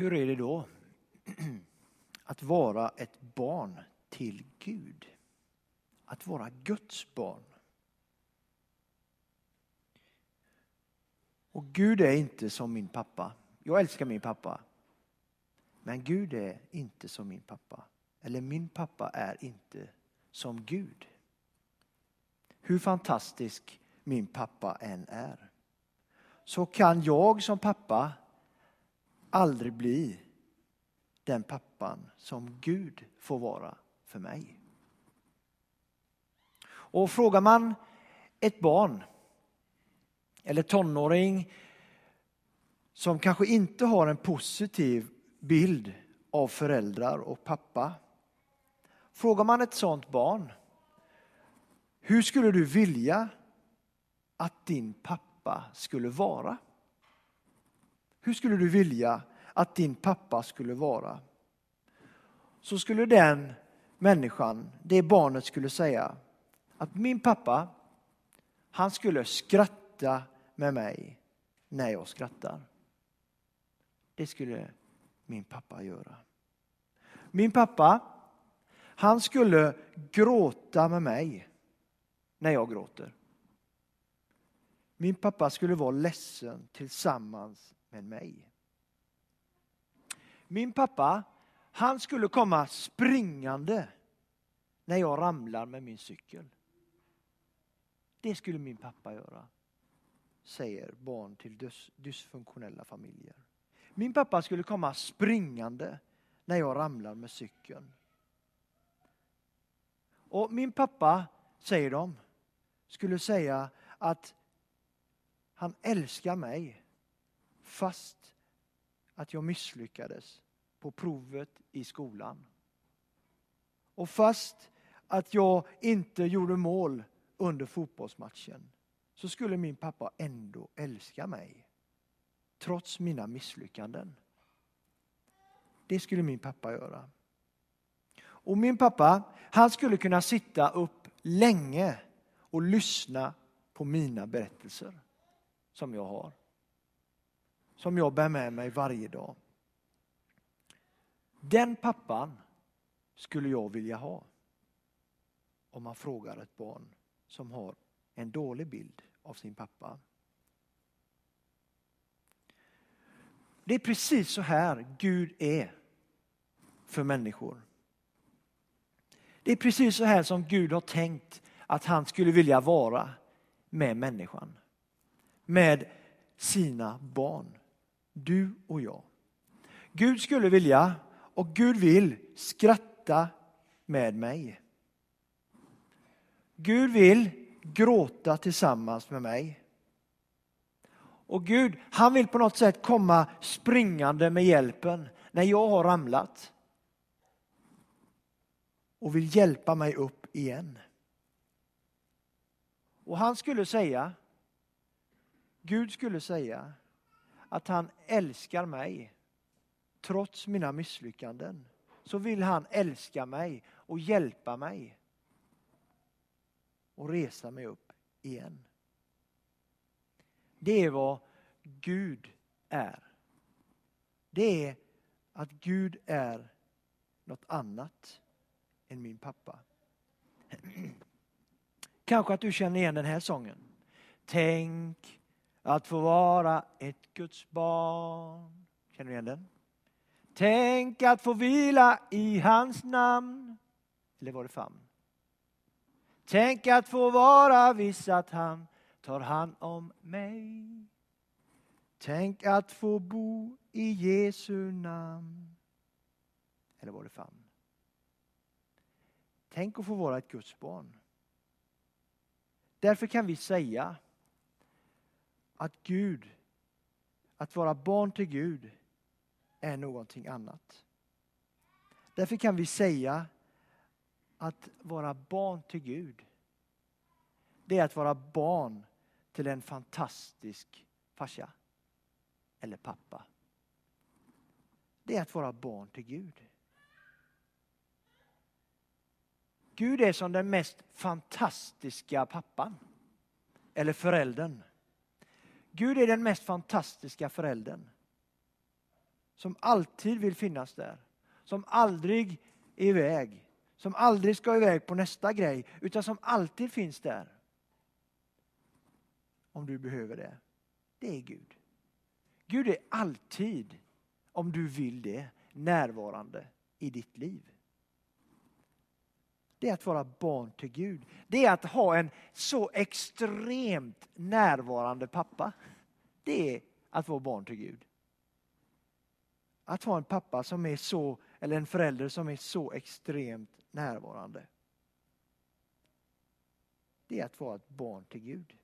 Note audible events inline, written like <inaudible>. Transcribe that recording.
Hur är det då <clears throat> att vara ett barn till Gud? Att vara Guds barn. Och Gud är inte som min pappa. Jag älskar min pappa. Men Gud är inte som min pappa. Eller min pappa är inte som Gud. Hur fantastisk min pappa än är. Så kan jag som pappa aldrig bli den pappan som Gud får vara för mig. Och frågar man ett barn eller tonåring som kanske inte har en positiv bild av föräldrar och pappa. Frågar man ett sådant barn, hur skulle du vilja att din pappa skulle vara? Hur skulle du vilja att din pappa skulle vara? Så skulle den människan, det barnet skulle säga att min pappa, han skulle skratta med mig när jag skrattar. Det skulle min pappa göra. Min pappa, han skulle gråta med mig när jag gråter. Min pappa skulle vara ledsen tillsammans med mig. Min pappa, han skulle komma springande när jag ramlar med min cykel. Det skulle min pappa göra, säger barn till dysfunktionella familjer. Min pappa skulle komma springande när jag ramlar med cykeln. Och min pappa, säger de, skulle säga att han älskar mig fast att jag misslyckades på provet i skolan. Och fast att jag inte gjorde mål under fotbollsmatchen så skulle min pappa ändå älska mig trots mina misslyckanden. Det skulle min pappa göra. Och min pappa, han skulle kunna sitta upp länge och lyssna på mina berättelser som jag har. Som jag bär med mig varje dag. Den pappan skulle jag vilja ha. Om man frågar ett barn som har en dålig bild av sin pappa. Det är precis så här Gud är för människor. Det är precis så här som Gud har tänkt att han skulle vilja vara med människan. Med sina barn. Du och jag. Gud skulle vilja och Gud vill skratta med mig. Gud vill gråta tillsammans med mig. Och Gud, han vill på något sätt komma springande med hjälpen när jag har ramlat. Och vill hjälpa mig upp igen. Och han skulle säga, Gud skulle säga att han älskar mig trots mina misslyckanden. Så vill han älska mig och hjälpa mig och resa mig upp igen. Det är vad Gud är. Det är att Gud är något annat än min pappa. Kanske att du känner igen den här sången. Tänk att få vara ett Guds barn. Känner du igen den? Tänk att få vila i hans namn. Eller var det famn? Tänk att få vara viss att han tar hand om mig. Tänk att få bo i Jesu namn. Eller var det famn? Tänk att få vara ett Guds barn. Därför kan vi säga att Gud, att vara barn till Gud är någonting annat. Därför kan vi säga att vara barn till Gud, det är att vara barn till en fantastisk farsa eller pappa. Det är att vara barn till Gud. Gud är som den mest fantastiska pappan. Eller föräldern. Gud är den mest fantastiska föräldern. som alltid vill finnas där, som aldrig är iväg, som aldrig ska iväg på nästa grej, utan som alltid finns där. Om du behöver det. Det är Gud. Gud är alltid, om du vill det, närvarande i ditt liv. Det är att vara barn till Gud. Det är att ha en så extremt närvarande pappa. Det är att vara barn till Gud. Att ha en pappa som är så, eller en förälder som är så extremt närvarande. Det är att vara ett barn till Gud.